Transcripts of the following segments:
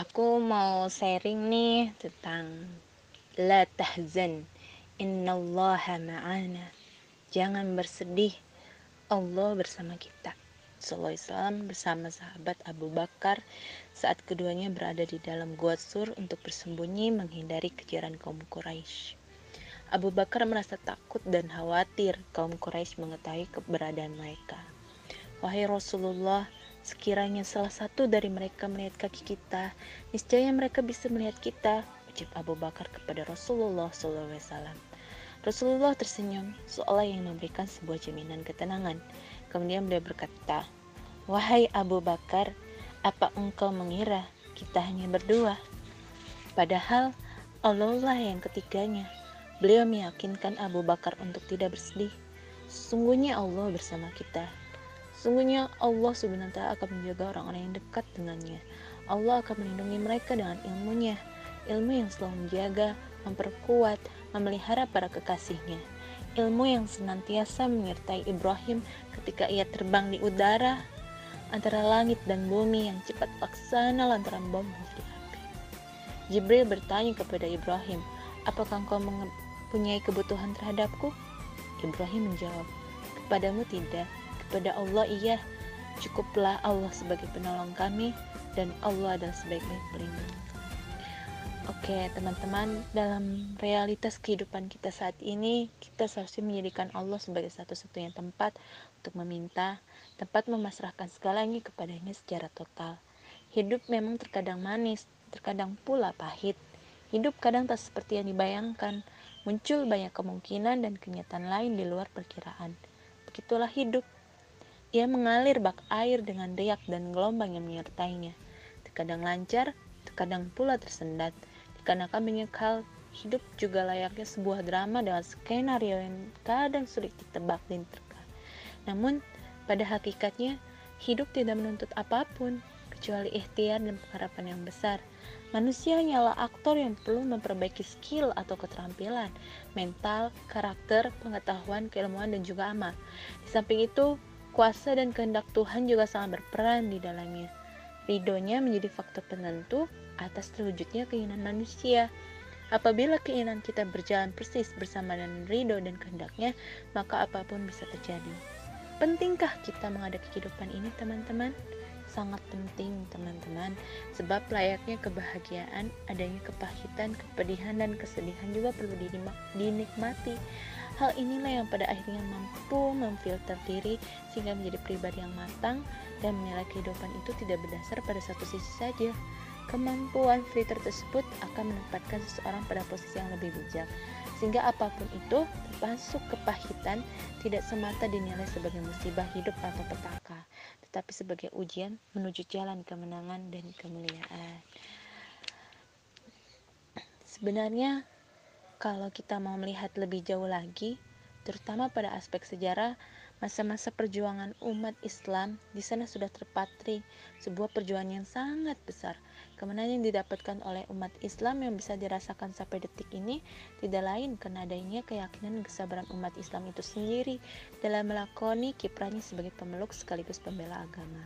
Aku mau sharing nih tentang la tahzan innallaha ma'ana. Jangan bersedih, Allah bersama kita. Sallallahu wasallam bersama sahabat Abu Bakar saat keduanya berada di dalam gua sur untuk bersembunyi menghindari kejaran kaum Quraisy. Abu Bakar merasa takut dan khawatir kaum Quraisy mengetahui keberadaan mereka. Wahai Rasulullah, Sekiranya salah satu dari mereka melihat kaki kita, niscaya mereka bisa melihat kita, ucap Abu Bakar kepada Rasulullah SAW. Rasulullah tersenyum, seolah yang memberikan sebuah jaminan ketenangan. Kemudian beliau berkata, Wahai Abu Bakar, apa engkau mengira kita hanya berdua? Padahal Allah lah yang ketiganya. Beliau meyakinkan Abu Bakar untuk tidak bersedih. Sungguhnya Allah bersama kita. Sungguhnya Allah ta'ala akan menjaga orang-orang yang dekat dengannya. Allah akan melindungi mereka dengan ilmunya. Ilmu yang selalu menjaga, memperkuat, memelihara para kekasihnya. Ilmu yang senantiasa menyertai Ibrahim ketika ia terbang di udara antara langit dan bumi yang cepat laksana lantaran bom di api. Jibril bertanya kepada Ibrahim, apakah engkau mempunyai kebutuhan terhadapku? Ibrahim menjawab, kepadamu tidak, kepada Allah iya. Cukuplah Allah sebagai penolong kami dan Allah adalah sebaik-baik pelindung. Oke teman-teman dalam realitas kehidupan kita saat ini kita seharusnya menjadikan Allah sebagai satu-satunya tempat untuk meminta tempat memasrahkan segalanya kepadanya secara total. Hidup memang terkadang manis terkadang pula pahit. Hidup kadang tak seperti yang dibayangkan. Muncul banyak kemungkinan dan kenyataan lain di luar perkiraan. Begitulah hidup ia mengalir bak air dengan riak dan gelombang yang menyertainya. Terkadang lancar, terkadang pula tersendat. Dikarenakan banyak hidup juga layaknya sebuah drama dengan skenario yang kadang sulit ditebak dan terka. Namun, pada hakikatnya, hidup tidak menuntut apa pun, kecuali ikhtiar dan pengharapan yang besar. Manusia hanyalah aktor yang perlu memperbaiki skill atau keterampilan, mental, karakter, pengetahuan, keilmuan, dan juga amal. Di samping itu, Kuasa dan kehendak Tuhan juga sangat berperan di dalamnya. Ridhonya menjadi faktor penentu atas terwujudnya keinginan manusia. Apabila keinginan kita berjalan persis bersama dengan ridho dan kehendaknya, maka apa pun bisa terjadi. Pentingkah kita menghadapi kehidupan ini, teman-teman? Sangat penting, teman-teman, sebab layaknya kebahagiaan, adanya kepahitan, kepedihan, dan kesedihan juga perlu dinikmati. Hal inilah yang pada akhirnya mampu memfilter diri sehingga menjadi pribadi yang matang dan menilai kehidupan itu tidak berdasar pada satu sisi saja. Kemampuan filter tersebut akan menempatkan seseorang pada posisi yang lebih bijak, sehingga apa pun itu, termasuk kepahitan, tidak semata dinilai sebagai musibah hidup atau petaka, tetapi sebagai ujian menuju jalan kemenangan dan kemuliaan. Sebenarnya, kalau kita mau melihat lebih jauh lagi, terutama pada aspek sejarah, masa-masa perjuangan umat Islam di sana sudah terpatri sebuah perjuangan yang sangat besar. Kemenangan yang didapatkan oleh umat Islam yang bisa dirasakan sampai detik ini tidak lain karena adanya keyakinan kesabaran umat Islam itu sendiri dalam melakoni kiprahnya sebagai pemeluk sekaligus pembela agama.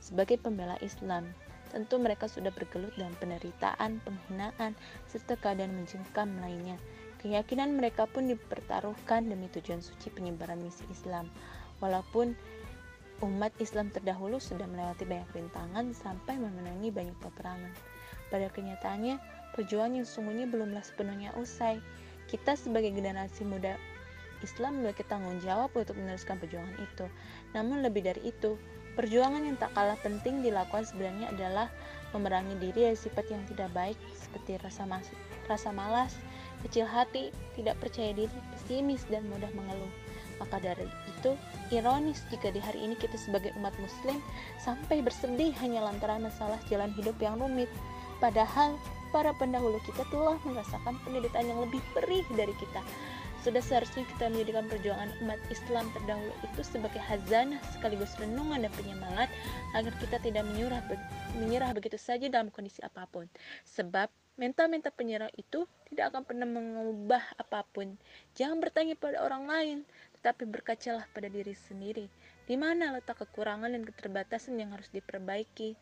Sebagai pembela Islam, Tentu mereka sudah bergelut dalam penderitaan, penghinaan, serta keadaan mencengkam lainnya. Keyakinan mereka pun dipertaruhkan demi tujuan suci penyebaran misi Islam. Walaupun umat Islam terdahulu sudah melewati banyak rintangan sampai memenangi banyak peperangan. Pada kenyataannya, perjuangan yang sungguhnya belumlah sepenuhnya usai. Kita sebagai generasi muda Islam memiliki tanggung jawab untuk meneruskan perjuangan itu. Namun lebih dari itu, Perjuangan yang tak kalah penting dilakukan sebenarnya adalah memerangi diri dari sifat yang tidak baik seperti rasa, mas rasa malas, kecil hati, tidak percaya diri, pesimis, dan mudah mengeluh. Maka dari itu, ironis jika di hari ini kita sebagai umat muslim sampai bersedih hanya lantaran masalah jalan hidup yang rumit. Padahal, para pendahulu kita telah merasakan penderitaan yang lebih perih dari kita. Sudah seharusnya kita menjadikan perjuangan umat Islam terdahulu itu sebagai hazanah sekaligus renungan dan penyemangat agar kita tidak menyerah, menyerah begitu saja dalam kondisi apa pun. Sebab mental-mental penyerah itu tidak akan pernah mengubah apa pun. Jangan bertanya pada orang lain, tetapi berkacalah pada diri sendiri. Di mana letak kekurangan dan keterbatasan yang harus diperbaiki.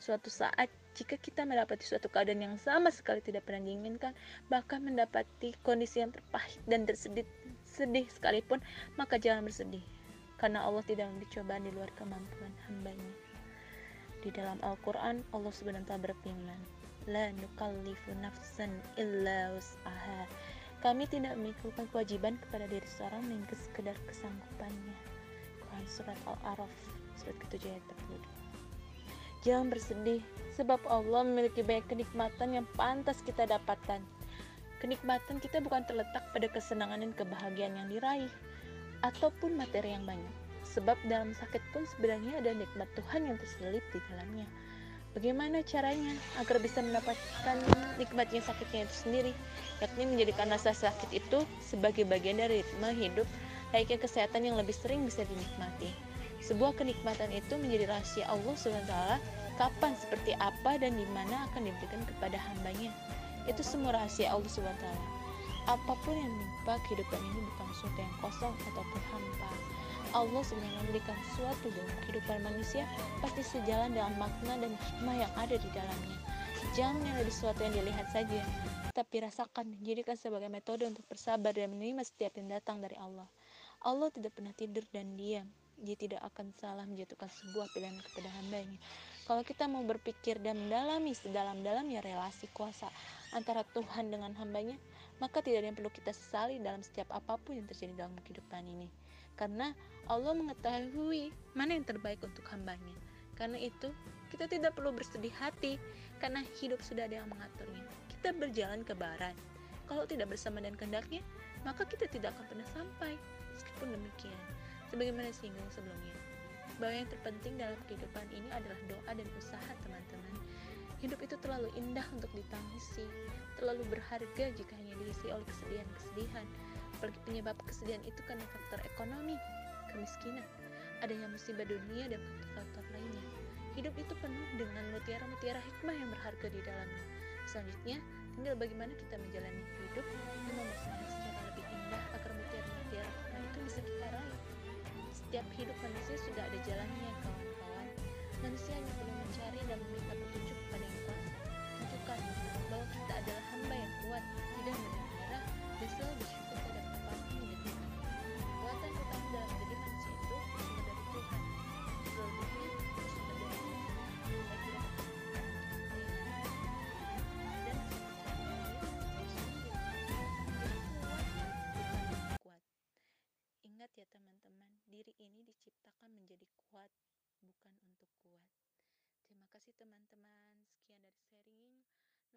Suatu saat jika kita mendapati suatu keadaan yang sama sekali tidak pernah diinginkan, bahkan mendapati kondisi yang terpahit dan tersedih sedih sekalipun, maka jangan bersedih. Karena Allah tidak memberi cobaan di luar kemampuan hambanya. Di dalam Al-Quran, Allah SWT berfirman, La nukallifu nafsan illa us'aha. Kami tidak memikirkan kewajiban kepada diri seorang ke sekedar kesanggupannya. Quran Surat Al-Araf, surat ke-7 ayat 42. Jangan bersedih, sebab Allah memiliki banyak kenikmatan yang pantas kita dapatkan. Kenikmatan kita bukan terletak pada kesenangan dan kebahagiaan yang diraih, ataupun materi yang banyak. Sebab dalam sakit pun sebenarnya ada nikmat Tuhan yang terselip di dalamnya. Bagaimana caranya agar bisa mendapatkan nikmatnya sakitnya itu sendiri, yakni menjadikan rasa sakit itu sebagai bagian dari ritme hidup, layaknya kesehatan yang lebih sering bisa dinikmati. Sebuah kenikmatan itu menjadi rahasia Allah SWT kapan, seperti apa, dan di mana akan diberikan kepada hambanya. Itu semua rahasia Allah SWT. Apa pun yang menimpa kehidupan ini bukan sesuatu yang kosong ataupun hampa. Allah sebenarnya memberikan sesuatu dalam kehidupan manusia pasti sejalan dengan makna dan hikmah yang ada di dalamnya. Jangan menilai sesuatu yang dilihat saja, tapi rasakan, jadikan sebagai metode untuk bersabar dan menerima setiap yang datang dari Allah. Allah tidak pernah tidur dan diam dia tidak akan salah menjatuhkan sebuah pilihan kepada hambanya. Kalau kita mau berpikir dan mendalami sedalam-dalamnya relasi kuasa antara Tuhan dengan hambanya, maka tidak ada yang perlu kita sesali dalam setiap apa pun yang terjadi dalam kehidupan ini. Karena Allah mengetahui mana yang terbaik untuk hambanya. Karena itu, kita tidak perlu bersedih hati, karena hidup sudah ada yang mengaturnya. Kita berjalan ke barat. Kalau tidak bersama dan kehendaknya, maka kita tidak akan pernah sampai. Meskipun demikian, Sebagaimana singgung sebelumnya, bahwa yang terpenting dalam kehidupan ini adalah doa dan usaha teman-teman. Hidup itu terlalu indah untuk ditangisi, terlalu berharga jika hanya diisi oleh kesedihan-kesedihan. Apalagi penyebab kesedihan itu karena faktor ekonomi, kemiskinan, adanya musibah dunia dan faktor-faktor lainnya. Hidup itu penuh dengan mutiara-mutiara hikmah yang berharga di dalamnya. Selanjutnya, tinggal bagaimana kita menjalani hidup dan memaknanya secara lebih indah agar mutiara-mutiara hikmah itu bisa kita raih. Setiap hidup manusia sudah ada jalannya, kawan-kawan. Manusia hanya perlu mencari dan meminta petunjuk kepada yang kuasa. Tunjukkan bahwa kita adalah hamba yang kuat, tidak mudah menyerah, dan selalu bersyukur terhadap apa pun yang diberikan. Kekuatan utama dalam menjadi teman-teman. Sekian dari sharing.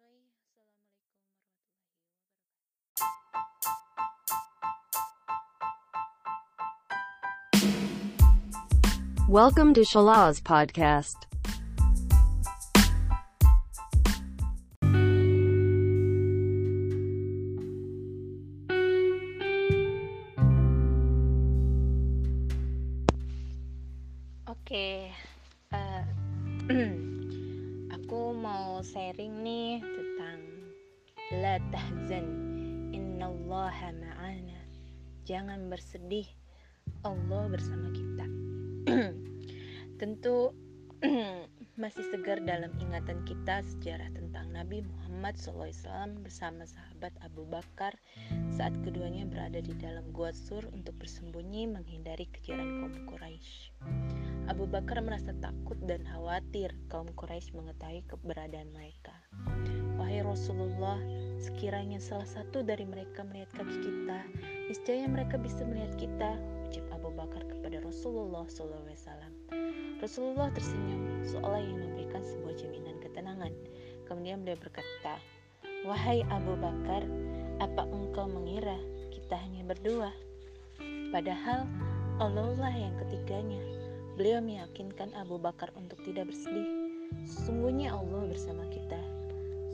Noi, Assalamualaikum warahmatullahi wabarakatuh. Welcome to Shalaz Podcast. Oke, uh, aku mau sharing nih tentang la tahzan innallaha ma'ana. Jangan bersedih, Allah bersama kita. Tentu masih segar dalam ingatan kita sejarah tentang Nabi Muhammad SAW bersama sahabat Abu Bakar saat keduanya berada di dalam gua sur untuk bersembunyi menghindari kejaran kaum Quraisy. Abu Bakar merasa takut dan khawatir kaum Quraisy mengetahui keberadaan mereka. Wahai Rasulullah, sekiranya salah satu dari mereka melihat kaki kita, niscaya mereka bisa melihat kita, ucap Abu Bakar kepada Rasulullah SAW. Rasulullah tersenyum, seolah yang memberikan sebuah jaminan ketenangan. Kemudian beliau berkata, Wahai Abu Bakar, apa engkau mengira kita hanya berdua? Padahal Allah lah yang ketiganya. Beliau meyakinkan Abu Bakar untuk tidak bersedih. Sesungguhnya Allah bersama kita.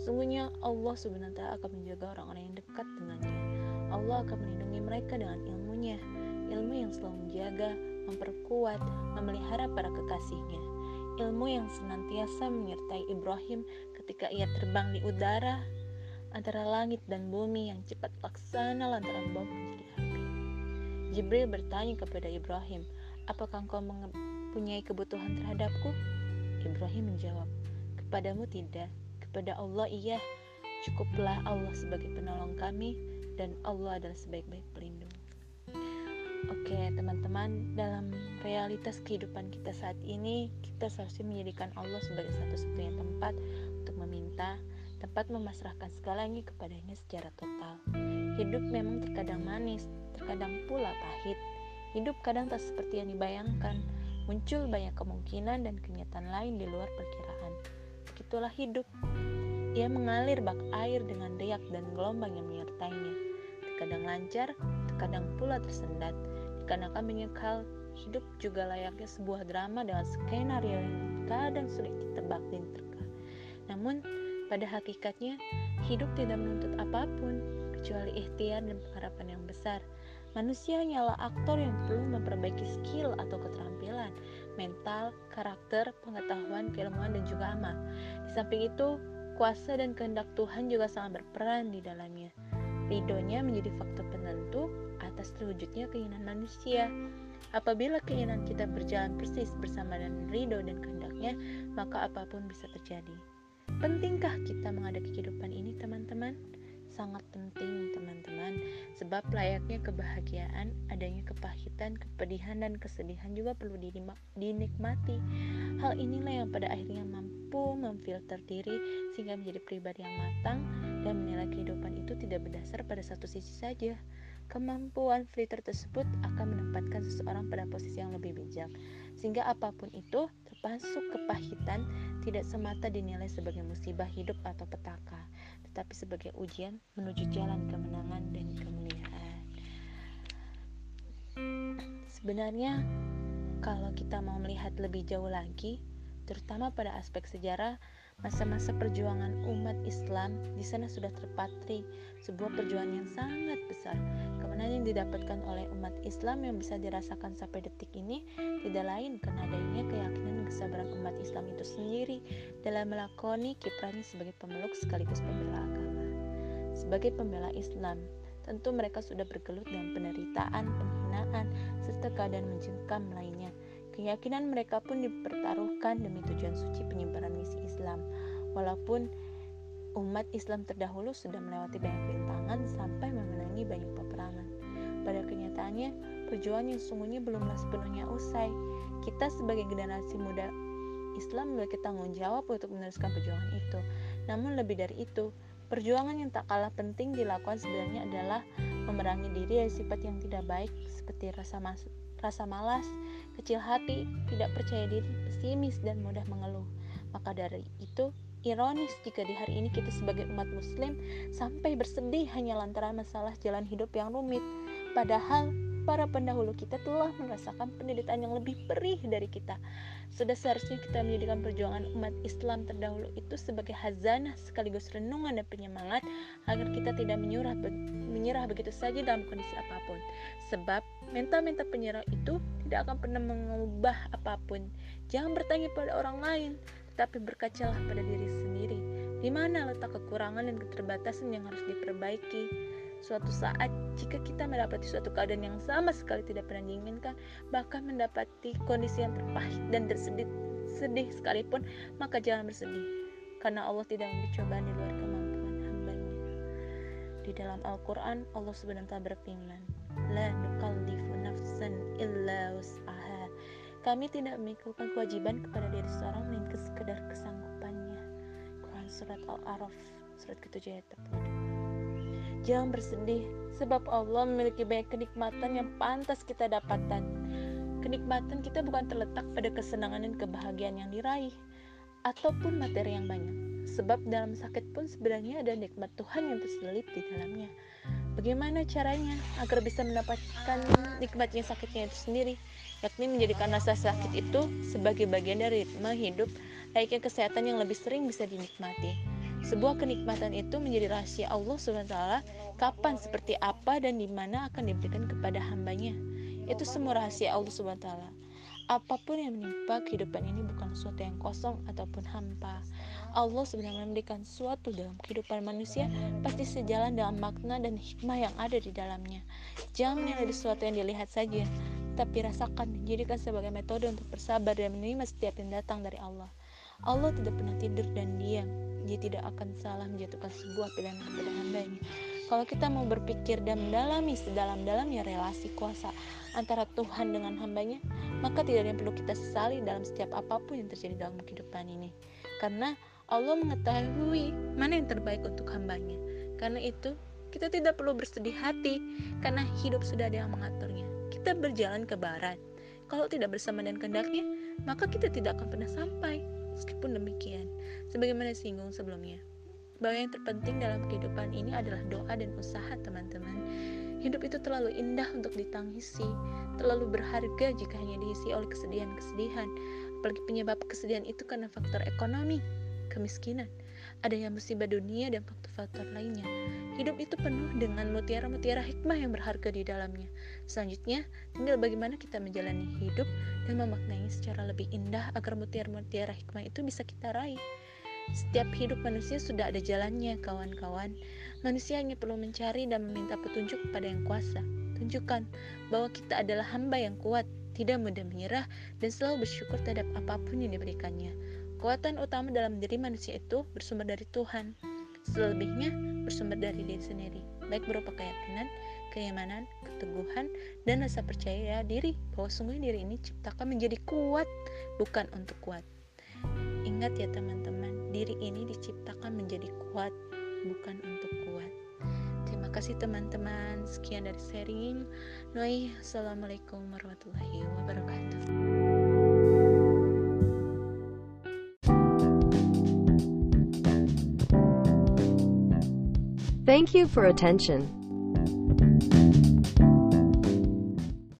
Sesungguhnya Allah sebenarnya akan menjaga orang-orang yang dekat dengannya. Allah akan melindungi mereka dengan ilmunya, ilmu yang selalu menjaga, memperkuat, memelihara para kekasihnya. Ilmu yang senantiasa menyertai Ibrahim ketika ia terbang di udara antara langit dan bumi yang cepat laksana lantaran bom menjadi api. Jibril bertanya kepada Ibrahim, apakah engkau mempunyai kebutuhan terhadapku? Ibrahim menjawab, kepadamu tidak, kepada Allah iya. Cukuplah Allah sebagai penolong kami dan Allah adalah sebaik-baik pelindung. Oke, teman-teman, dalam realitas kehidupan kita saat ini, kita seharusnya menjadikan Allah sebagai satu-satunya tempat untuk meminta, tempat memasrahkan segalanya kepadanya secara total. Hidup memang terkadang manis, terkadang pula pahit. Hidup kadang tak seperti yang dibayangkan, muncul banyak kemungkinan dan kenyataan lain di luar perkiraan. Begitulah hidup. Ia mengalir bak air dengan riak dan gelombang yang menyertainya. Terkadang lancar, terkadang pula tersendat. Dikarenakan banyak hal, hidup juga layaknya sebuah drama dengan skenario yang kadang sulit ditebak dan terka. Namun, pada hakikatnya, hidup tidak menuntut apa pun, kecuali ikhtiar dan pengharapan yang besar. Manusia hanyalah aktor yang perlu memperbaiki skill atau keterampilan, mental, karakter, pengetahuan, keilmuan, dan juga amal. Di samping itu, kuasa dan kehendak Tuhan juga sangat berperan di dalamnya. Ridhonya menjadi faktor penentu atas terwujudnya keinginan manusia. Apabila keinginan kita berjalan persis bersama dengan ridho dan kehendaknya, maka apa pun bisa terjadi. Pentingkah kita menghadapi kehidupan ini, teman-teman? Sangat penting teman-teman. Sebab layaknya kebahagiaan adanya kepahitan kepedihan dan kesedihan juga perlu dinikmati. Hal inilah yang pada akhirnya mampu memfilter diri sehingga menjadi pribadi yang matang dan menilai kehidupan itu tidak berdasar pada satu sisi saja kemampuan filter tersebut akan menempatkan seseorang pada posisi yang lebih bijak sehingga apa pun itu termasuk kepahitan tidak semata dinilai sebagai musibah hidup atau petaka tetapi sebagai ujian menuju jalan kemenangan dan kemuliaan. Sebenarnya, kalau kita mau melihat lebih jauh lagi, terutama pada aspek sejarah, masa-masa perjuangan umat Islam di sana sudah terpatri sebuah perjuangan yang sangat besar. Kemenangan yang didapatkan oleh umat Islam yang bisa dirasakan sampai detik ini tidak lain karena adanya keyakinan kesabaran umat Islam itu sendiri dalam melakoni kiprahnya sebagai pemeluk sekaligus pembela agama. Sebagai pembela Islam, tentu mereka sudah bergelut dengan penderitaan, penghinaan, serta keadaan mencengkam lainnya Keyakinan mereka pun dipertaruhkan demi tujuan suci penyebaran misi Islam. Walaupun umat Islam terdahulu sudah melewati banyak rintangan sampai memenangi banyak peperangan. Pada kenyataannya, perjuangan yang sungguhnya belumlah sepenuhnya usai. Kita sebagai generasi muda Islam memiliki tanggung jawab untuk meneruskan perjuangan itu. Namun lebih dari itu, perjuangan yang tak kalah penting dilakukan sebenarnya adalah memerangi diri dari sifat yang tidak baik seperti rasa masuk rasa malas, kecil hati, tidak percaya diri, pesimis, dan mudah mengeluh. Maka dari itu, ironis jika di hari ini kita sebagai umat muslim sampai bersedih hanya lantaran masalah jalan hidup yang rumit. Padahal para pendahulu kita telah merasakan penderitaan yang lebih perih dari kita. Sudah seharusnya kita menjadikan perjuangan umat Islam terdahulu itu sebagai hazanah sekaligus renungan dan penyemangat agar kita tidak menyerah, menyerah begitu saja dalam kondisi apa pun. Sebab mental-mental penyerah itu tidak akan pernah mengubah apa pun. Jangan bertanya pada orang lain, tetapi berkacalah pada diri sendiri. Di mana letak kekurangan dan keterbatasan yang harus diperbaiki? Suatu saat, jika kita mendapati suatu keadaan yang sama sekali tidak pernah diinginkan, bahkan mendapati kondisi yang terpahit dan tersedih sedih sekalipun, maka jangan bersedih, karena Allah tidak memberi cobaan di luar kemampuan hambanya. Di dalam Al-Quran, Allah SWT berfirman, La nukallifu nafsan illa wus'aha. Kami tidak memikulkan kewajiban kepada diri seorang melainkan sekedar kesanggupannya. Quran Surat Al-Araf, surat ke-7 ayat 32. Jangan bersedih, sebab Allah memiliki banyak kenikmatan yang pantas kita dapatkan. Kenikmatan kita bukan terletak pada kesenangan dan kebahagiaan yang diraih, ataupun materi yang banyak. Sebab dalam sakit pun sebenarnya ada nikmat Tuhan yang terselip di dalamnya. Bagaimana caranya agar bisa mendapatkan nikmatnya sakitnya itu sendiri? Yakni menjadikan rasa sakit itu sebagai bagian dari ritme hidup, layaknya kesehatan yang lebih sering bisa dinikmati. Sebuah kenikmatan itu menjadi rahasia Allah SWT kapan, seperti apa, dan di mana akan diberikan kepada hambanya. Itu semua rahasia Allah SWT. Apa pun yang menimpa kehidupan ini bukan sesuatu yang kosong ataupun hampa. Allah sebenarnya memberikan sesuatu dalam kehidupan manusia pasti sejalan dengan makna dan hikmah yang ada di dalamnya. Jangan menilai sesuatu yang dilihat saja, tapi rasakan jadikan sebagai metode untuk bersabar dan menerima setiap yang datang dari Allah. Allah tidak pernah tidur dan diam dia tidak akan salah menjatuhkan sebuah pilihan kepada hambanya kalau kita mau berpikir dan mendalami sedalam-dalamnya relasi kuasa antara Tuhan dengan hambanya maka tidak ada yang perlu kita sesali dalam setiap apa pun yang terjadi dalam kehidupan ini karena Allah mengetahui mana yang terbaik untuk hambanya karena itu kita tidak perlu bersedih hati karena hidup sudah ada yang mengaturnya. Kita berjalan ke barat. Kalau tidak bersama dan kehendaknya, maka kita tidak akan pernah sampai. Meskipun demikian, sebagaimana singgung sebelumnya, bahwa yang terpenting dalam kehidupan ini adalah doa dan usaha teman-teman. Hidup itu terlalu indah untuk ditangisi, terlalu berharga jika hanya diisi oleh kesedihan-kesedihan. Apalagi penyebab kesedihan itu karena faktor ekonomi, kemiskinan, ada yang musibah dunia dan faktor-faktor lainnya. Hidup itu penuh dengan mutiara-mutiara hikmah yang berharga di dalamnya. Selanjutnya, tinggal bagaimana kita menjalani hidup dan memaknainya secara lebih indah agar mutiara-mutiara hikmah itu bisa kita raih. Setiap hidup manusia sudah ada jalannya, kawan-kawan. Manusia hanya perlu mencari dan meminta petunjuk kepada yang kuasa. Tunjukkan bahwa kita adalah hamba yang kuat, tidak mudah menyerah, dan selalu bersyukur terhadap apa pun yang diberikannya. Kekuatan utama dalam diri manusia itu bersumber dari Tuhan. Selebihnya bersumber dari diri sendiri, baik berupa keyakinan, keimanan, keteguhan, dan rasa percaya diri bahwa sungguh diri ini ciptakan menjadi kuat, bukan untuk kuat. Ingat ya teman-teman, diri ini diciptakan menjadi kuat, bukan untuk kuat. Terima kasih teman-teman. Sekian dari sharing. Noi, Assalamualaikum warahmatullahi wabarakatuh. Thank you for attention.